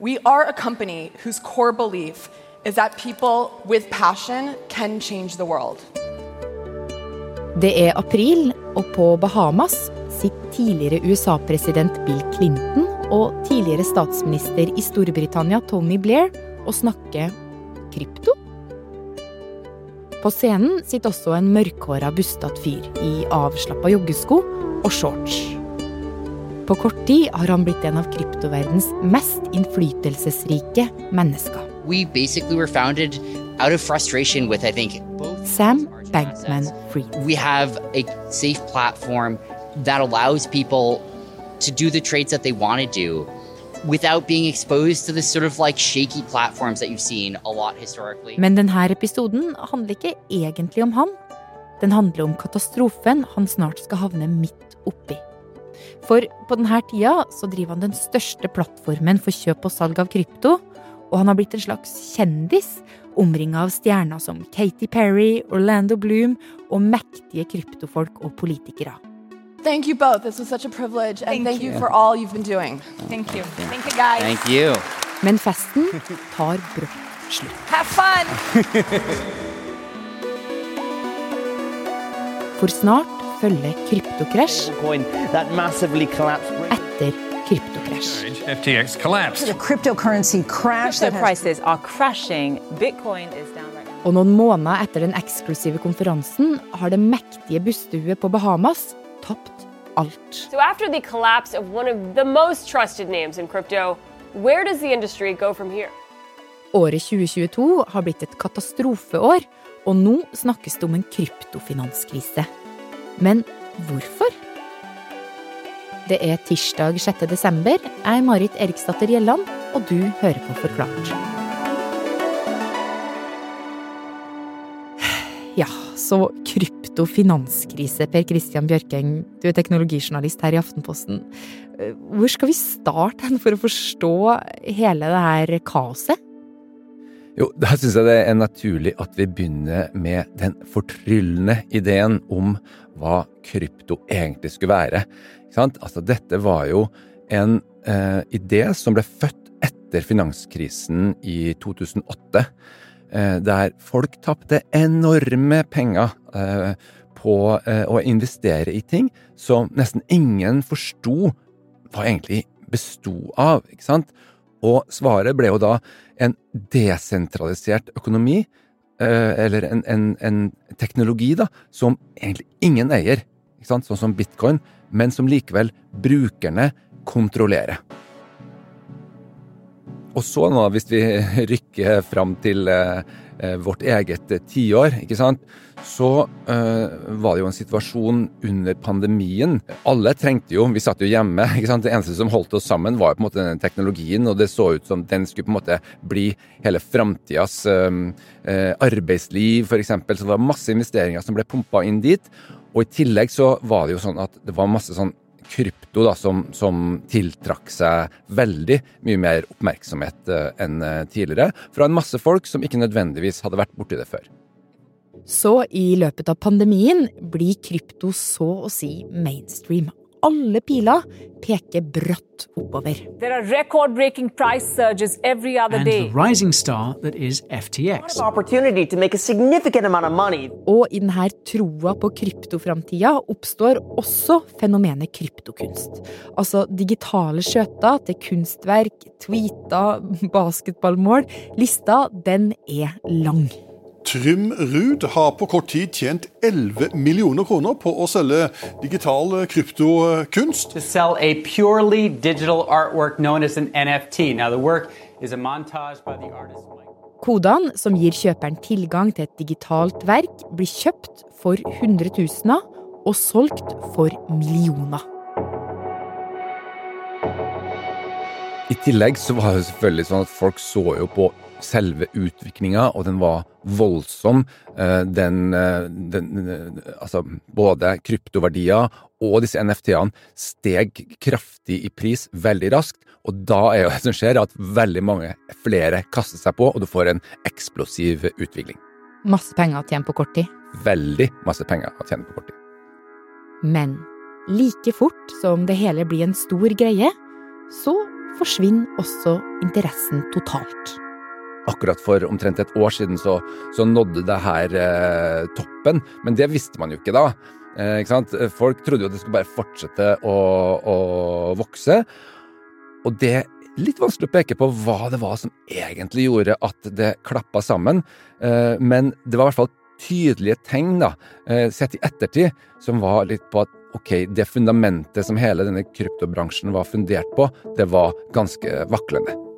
We are a company whose core belief is that people with passion can change the world. Det er april, og på Bahamas sitter tidligere USA-president Bill Clinton og tidligere statsminister i Storbritannia Tony Blair og snakker krypto. På scenen sitter også en mørkhåra, bustete fyr i avslappa joggesko og shorts. På kort tid har han blitt en av kryptoverdens mest innflytelsesrike mennesker. With, think, Sam Bankman-Fried. we have a safe platform that allows people to do the trades that they want to do without being exposed to this sort of like shaky platforms that you've seen a lot historically. Men denne episoden handler ikke egentlig om han. Den handler om katastrofen han snart skal havne midt oppi. For på denne tida så driver han den største plattformen for kjøp og salg av krypto, og han har blitt en slags kjendis, omringa av stjerner som Katy Perry, Orlando Bloom og mektige kryptofolk og politikere. Thank you both. This was such a privilege, and Thank thank, you. you for all you've been doing. Thank you. Thank you, guys. Thank you. Men festen tar brått slutt. Have fun. For snart følger kryptokrasj coin that massively collapsed. etter kryptokrasj. FTX collapsed. a cryptocurrency crash Crypto that has prices are crashing. Bitcoin is down right now. Og noen måneder etter den eksklusive konferansen har det mektige bustuet på Bahamas tapt alt. So after the collapse of one of the most trusted names in crypto, where does the industry go from here? Året 2022 har blitt et katastrofeår, og nå snakkes det om en kryptofinanskrise. Men hvorfor? Det er tirsdag 6. desember. Jeg er Marit Eriksdatter Gjelland, og du hører på Forklart. Ja, så kryptofinanskrise, Per Christian Bjørkeng, du er teknologijournalist her i Aftenposten. Eh, Hvor skal vi starte for å forstå hele det her kaoset? Jo, da syns jeg det er naturlig at vi begynner med den fortryllende ideen om hva krypto egentlig skulle være. Altså, dette var jo en eh, idé som ble født etter finanskrisen i 2008. Eh, der folk tapte enorme penger eh, på eh, å investere i ting som nesten ingen forsto hva egentlig besto av. ikke sant? Og svaret ble jo da en desentralisert økonomi, eh, eller en, en, en teknologi da, som egentlig ingen eier, sånn som bitcoin, men som likevel brukerne kontrollerer. Og så nå, hvis vi rykker fram til eh, eh, vårt eget eh, tiår, ikke sant, så var det jo en situasjon under pandemien. Alle trengte jo, vi satt jo hjemme, ikke sant. Det eneste som holdt oss sammen, var jo på en måte denne teknologien, og det så ut som den skulle på en måte bli hele framtidas arbeidsliv, f.eks. Så det var masse investeringer som ble pumpa inn dit. Og i tillegg så var det jo sånn at det var masse sånn krypto da, som, som tiltrakk seg veldig mye mer oppmerksomhet eh, enn eh, tidligere, fra en masse folk som ikke nødvendigvis hadde vært borti det før. Så i løpet av pandemien blir krypto så å si mainstream. Alle piler peker brått oppover. There are record-breaking price surges every other And day. the rising star that is FTX. Opportunity to make a significant amount of money. Og i denne troa på kryptoframtida oppstår også fenomenet kryptokunst. Altså digitale skjøter til kunstverk, tweeter, basketballmål. Lista, den er lang. Trym Ruud har på kort tid tjent 11 millioner kroner på å selge digital kryptokunst. to sell a purely digital artwork known as an NFT. Now, the work is a montage by the artist Mike. Kodene som gir kjøperen tilgang til et digitalt verk, blir kjøpt for hundretusener og solgt for millioner. I tillegg så var det selvfølgelig sånn at folk så jo på selve utviklinga, og den var voldsom. Eh, Den, eh, den eh, Altså, både kryptoverdier og disse NFT-ene steg kraftig i pris veldig raskt. Og da er jo det som skjer, at veldig mange flere kaster seg på, og du får en eksplosiv utvikling. Masse penger å tjene på kort tid. Veldig masse penger å tjene på kort tid. Men like fort som det hele blir en stor greie, så forsvinner også interessen totalt. Akkurat for omtrent et år siden så, så nådde det her eh, toppen, men det visste man jo ikke da. Eh, ikke? Folk trodde jo det skulle bare fortsette å, å vokse. Og det er litt vanskelig å peke på hva det var som egentlig gjorde at det klappa sammen, eh, men det var i hvert fall tydelige tegn, da, eh, sett i ettertid, som var litt på at ok, det fundamentet som hele denne kryptobransjen var fundert på, det var ganske vaklende.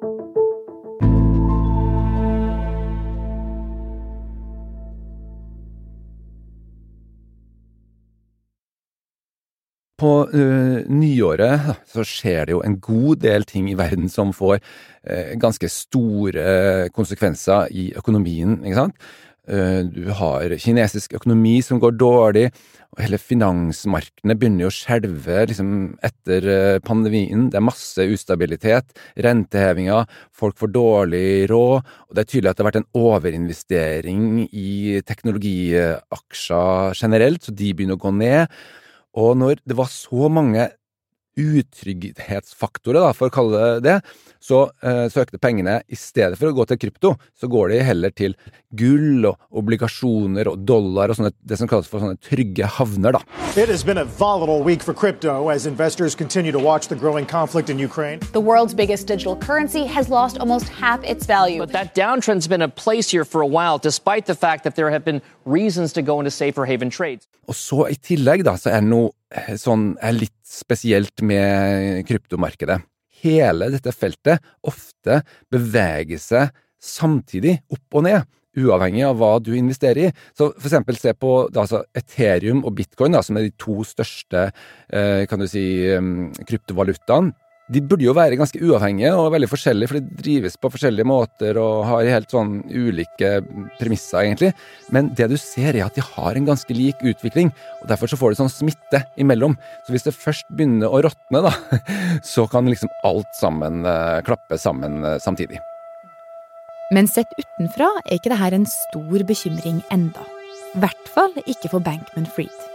På uh, nyåret så skjer det jo en god del ting i verden som får uh, ganske store konsekvenser i økonomien, ikke sant? Uh, du har kinesisk økonomi som går dårlig, og hele finansmarkedene begynner å skjelve liksom, etter pandemien. Det er masse ustabilitet, rentehevinger, folk får dårlig råd, og det er tydelig at det har vært en overinvestering i teknologiaksjer generelt, så de begynner å gå ned. Og når det var så mange utrygghetsfaktorer, da, for å kalle det det, så eh, søkte pengene i stedet for å gå til krypto, så går de heller til gull og obligasjoner og dollar og sånne, det som kalles for sånne trygge havner, da. It has been a volatile week for crypto as investors continue to watch the growing conflict in Ukraine. The world's biggest digital currency has lost almost half its value. But that downtrend's been in place here for a while, despite the fact that there have been reasons to go into safer haven trades. Og så i tillegg da, så er det noe sånn er litt spesielt med kryptomarkedet hele dette feltet ofte beveger seg samtidig, opp og ned, uavhengig av hva du investerer i. Så for eksempel se på altså Ethereum og bitcoin, da, som er de to største eh, si, kryptovalutaene de burde jo være ganske uavhengige og veldig forskjellige, for de drives på forskjellige måter og har helt sånn ulike premisser, egentlig. Men det du ser, er at de har en ganske lik utvikling, og derfor så får du sånn smitte imellom. Så hvis det først begynner å råtne, da, så kan liksom alt sammen uh, klappe sammen uh, samtidig. Men sett utenfra er ikke dette en stor bekymring enda. I hvert fall ikke for Bankman Fried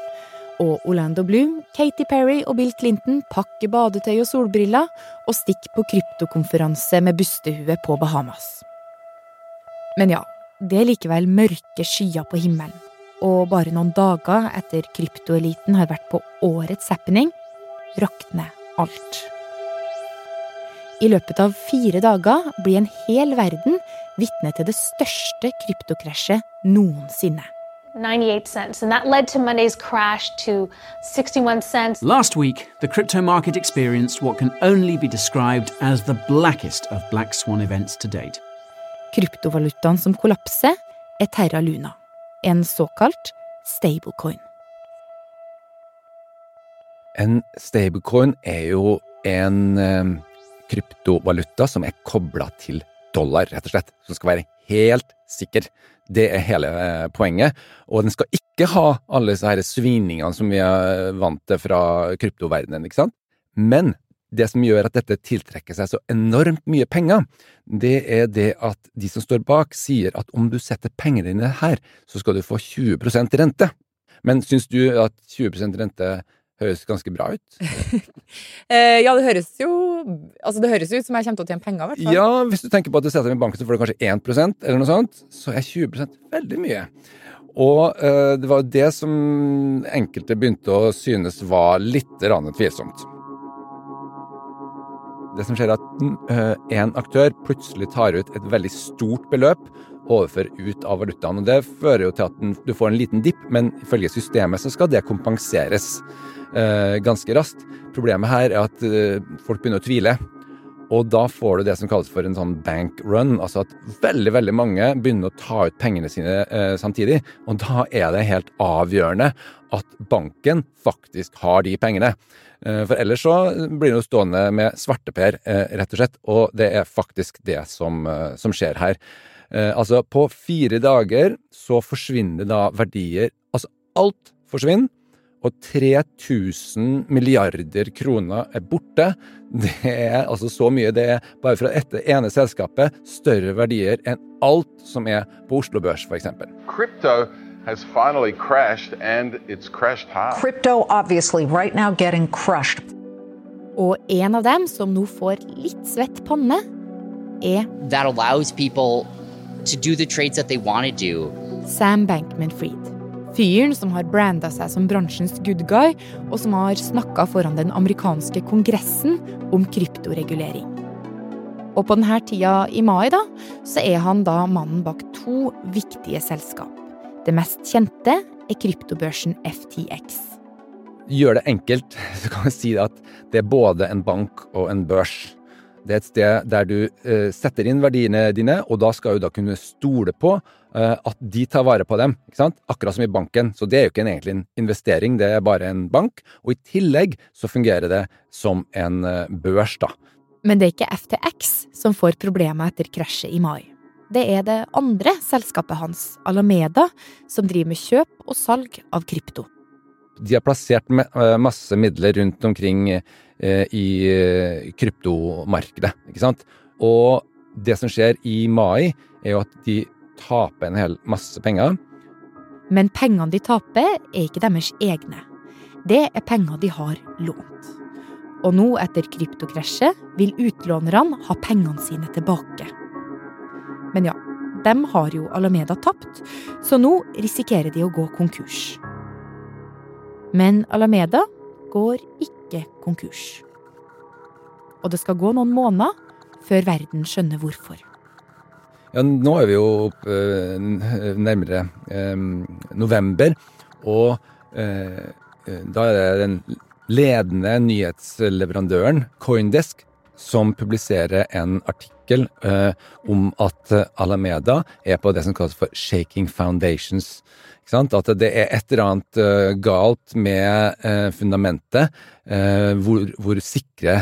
og Orlando Bloom, Katy Perry og Bill Clinton pakker badetøy og solbriller og stikker på kryptokonferanse med bustehue på Bahamas. Men ja, det er likevel mørke skyer på himmelen, og bare noen dager etter kryptoeliten har vært på årets happening, rakner alt. I løpet av fire dager blir en hel verden vitne til det største kryptokrasjet noensinne. 98 cents, and that led to Monday's crash to 61 cents. Last week, the crypto market experienced what can only be described as the blackest of black swan events to date. Kryptovalutaen som kollapser, er Terra Luna, en såkalt stablecoin. En stablecoin er jo en eh, kryptovaluta som er kobla til dollar, rett og slett. Som skal være helt sikker. Det er hele eh, poenget. Og den skal ikke ha alle disse her sviningene som vi er vant til fra kryptoverdenen, ikke sant? Men det som gjør at dette tiltrekker seg så enormt mye penger, det er det at de som står bak, sier at om du setter pengene dine her, så skal du få 20% rente. Men syns du at 20% rente høres ganske bra ut? eh, ja, det høres jo Altså, det høres ut som jeg kommer til å tjene penger, i hvert fall. Ja, hvis du tenker på at du setter dem i banken, så får du kanskje 1% eller noe sånt, så er 20 veldig mye. Og eh, det var jo det som enkelte begynte å synes var litt tvilsomt. Det som skjer, er at én en aktør plutselig tar ut et veldig stort beløp overfører ut av valutaen. og Det fører jo til at du får en liten dipp, men ifølge systemet så skal det kompenseres ganske raskt. Problemet her er at uh, folk begynner å tvile. Og da får du det som kalles for en sånn bank run, altså at veldig veldig mange begynner å ta ut pengene sine eh, samtidig. Og da er det helt avgjørende at banken faktisk har de pengene. Eh, for ellers så blir du stående med svarteper, eh, rett og slett. Og det er faktisk det som, eh, som skjer her. Eh, altså, på fire dager så forsvinner da verdier Altså, alt forsvinner og 3000 milliarder kroner er borte. Det er altså så mye. Det er bare fra dette ene selskapet større verdier enn alt som er på Oslo Børs, f.eks. Crypto has finally crashed, and it's crashed high. Crypto, obviously, right now getting crushed. Og en av dem som nå får litt svett panne, er That allows people to do the trades that they want to do. Sam Bankman-Fried. Fyren som har branda seg som bransjens good guy, og som har snakka foran den amerikanske kongressen om kryptoregulering. Og på denne tida i mai da, så er han da mannen bak to viktige selskap. Det mest kjente er kryptobørsen FTX. Gjør det enkelt, så kan vi si at det er både en bank og en børs. Det er et sted der du eh, setter inn verdiene dine, og da skal du da kunne stole på at de tar vare på dem. ikke sant? Akkurat som i banken. Så det er jo ikke en, egentlig en investering, det er bare en bank. Og i tillegg så fungerer det som en eh, børs, da. Men det er ikke FTX som får problemer etter krasjet i mai. Det er det andre selskapet hans, Alameda, som driver med kjøp og salg av krypto. De har plassert masse midler rundt omkring i kryptomarkedet, ikke sant. Og det som skjer i mai, er jo at de taper en hel masse penger. Men pengene de taper, er ikke deres egne. Det er penger de har lånt. Og nå, etter kryptokrasjet, vil utlånerne ha pengene sine tilbake. Men ja, dem har jo Alameda tapt, så nå risikerer de å gå konkurs. Men Alameda går ikke konkurs. Og det skal gå noen måneder før verden skjønner hvorfor. Ja, nå er vi jo nærmere eh, november, og eh, da er det den ledende nyhetsleverandøren Coindesk som publiserer en artikkel eh, om at Alameda er på det som kalles for shaking foundations. At det er et eller annet galt med fundamentet, hvor, hvor, sikre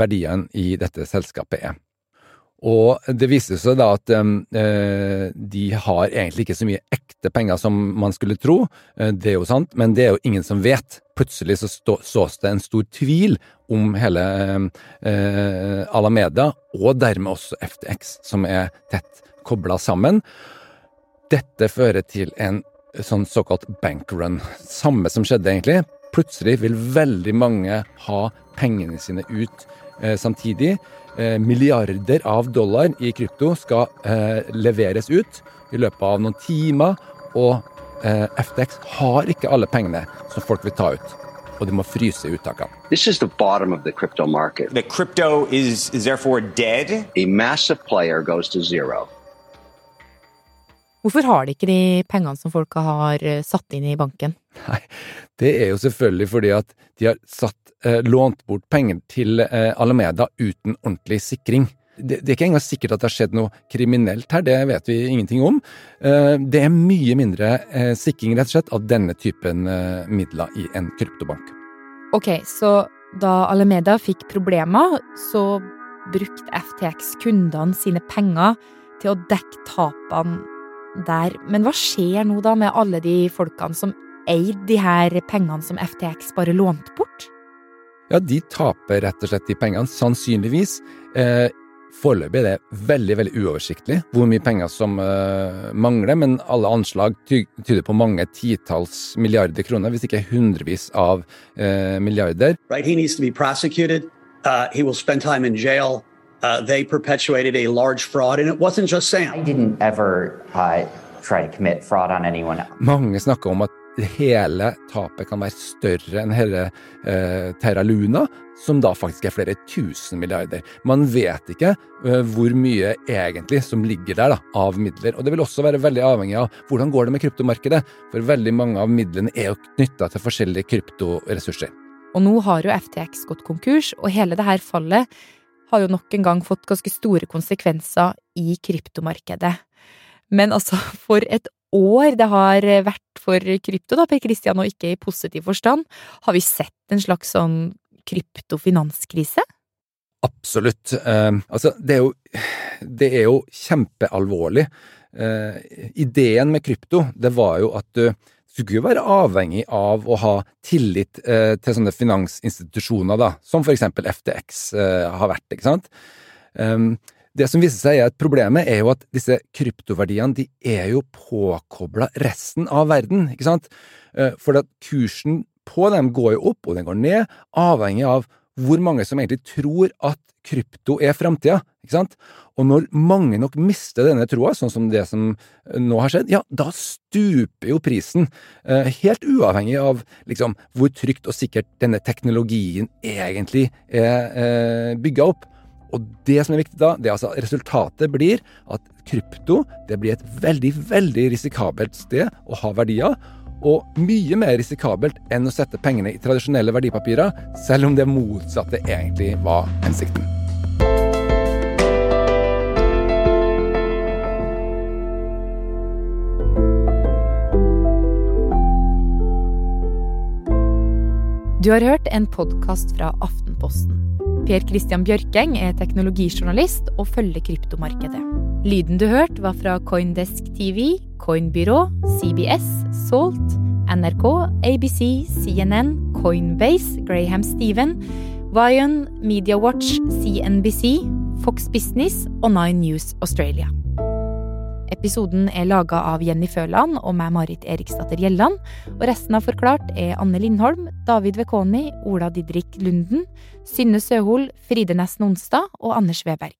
verdiene i dette selskapet er. Og det viste seg da at eh, de har egentlig ikke så mye ekte penger som man skulle tro. det er jo sant, men det er jo ingen som vet. Plutselig så sås det en stor tvil om hele Alameda, og dermed også FTX, som er tett kobla sammen. Dette fører til en sånn såkalt bankrun. Samme som skjedde, egentlig. Plutselig vil veldig mange ha pengene sine ut eh, samtidig. Eh, milliarder av dollar i krypto skal eh, leveres ut i løpet av noen timer, og FTX har ikke alle pengene som folk vil ta ut. Og de må fryse uttakene. This is the bottom of the crypto market. The crypto is, is therefore dead? A massive player goes to zero. Hvorfor har de ikke de pengene som folka har eh, satt inn i banken? Nei, det er jo selvfølgelig fordi at de har satt, eh, lånt bort penger til eh, Alameda uten ordentlig sikring. Det, det, er ikke engang sikkert at det har skjedd noe kriminelt her, det vet vi ingenting om. Eh, det er mye mindre eh, sikring, rett og slett, av denne typen eh, midler i en kryptobank. Ok, så da Alameda fikk problemer, så brukte FTX kundene sine penger til å dekke tapene der. Men hva skjer nå da med alle de folkene som eide de her pengene som FTX bare lånte bort? Ja, de taper rett og slett de pengene, sannsynligvis. Eh, Foreløpig er det veldig veldig uoversiktlig hvor mye penger som eh, mangler, men alle anslag tyder på mange titalls milliarder kroner, hvis ikke hundrevis av eh, milliarder. Right, he needs to be prosecuted. Uh, he will spend time in jail. Uh, they perpetuated a large fraud, and it wasn't just Sam. I didn't ever uh, try to commit fraud on anyone. Mange snakker om at hele tapet kan være større enn hele eh, Terra Luna, som da faktisk er flere tusen milliarder. Man vet ikke eh, hvor mye egentlig som ligger der da, av midler. Og det vil også være veldig avhengig av hvordan går det med kryptomarkedet, for veldig mange av midlene er jo knytta til forskjellige kryptoressurser. Og nå har jo FTX gått konkurs, og hele det her fallet har jo nok en gang fått ganske store konsekvenser i kryptomarkedet. Men altså, for et år det har vært for krypto, da, Per Christian, og ikke i positiv forstand, har vi sett en slags sånn kryptofinanskrise? Absolutt. Eh, altså, det er jo, det er jo kjempealvorlig. Eh, ideen med krypto, det var jo at du skulle jo være avhengig av å ha tillit eh, til sånne finansinstitusjoner, da, som for eksempel FTX eh, har vært, ikke sant. Um, det som viser seg er at Problemet er jo at disse kryptoverdiene de er jo påkobla resten av verden. ikke sant? Eh, for at kursen på dem går jo opp, og den går ned, avhengig av hvor mange som egentlig tror at krypto er framtida. Og når mange nok mister denne troa, sånn som det som nå har skjedd, ja, da stuper jo prisen. Eh, helt uavhengig av liksom hvor trygt og sikkert denne teknologien egentlig er eh, bygga opp. Og det som er viktig da, det er altså resultatet blir at krypto det blir et veldig, veldig risikabelt sted å ha verdier. Og mye mer risikabelt enn å sette pengene i tradisjonelle verdipapirer, selv om det motsatte egentlig var hensikten. Du har hørt en podkast fra Aftenposten. Per Christian Bjørkeng er teknologijournalist og følger kryptomarkedet. Lyden du hørte, var fra Coindesk TV, Coinbyrå, CBS, Salt, NRK, ABC, CNN, Coinbase, Graham Steven, Vion, MediaWatch, CNBC, Fox Business og Nine News Australia. Episoden er laga av Jenny Føland og meg, Marit Eriksdatter Gjelland. Og resten av Forklart er Anne Lindholm, David Vekoni, Ola Didrik Lunden, Synne Søhol, Fride Nesten Onsdag og Anders Weberg.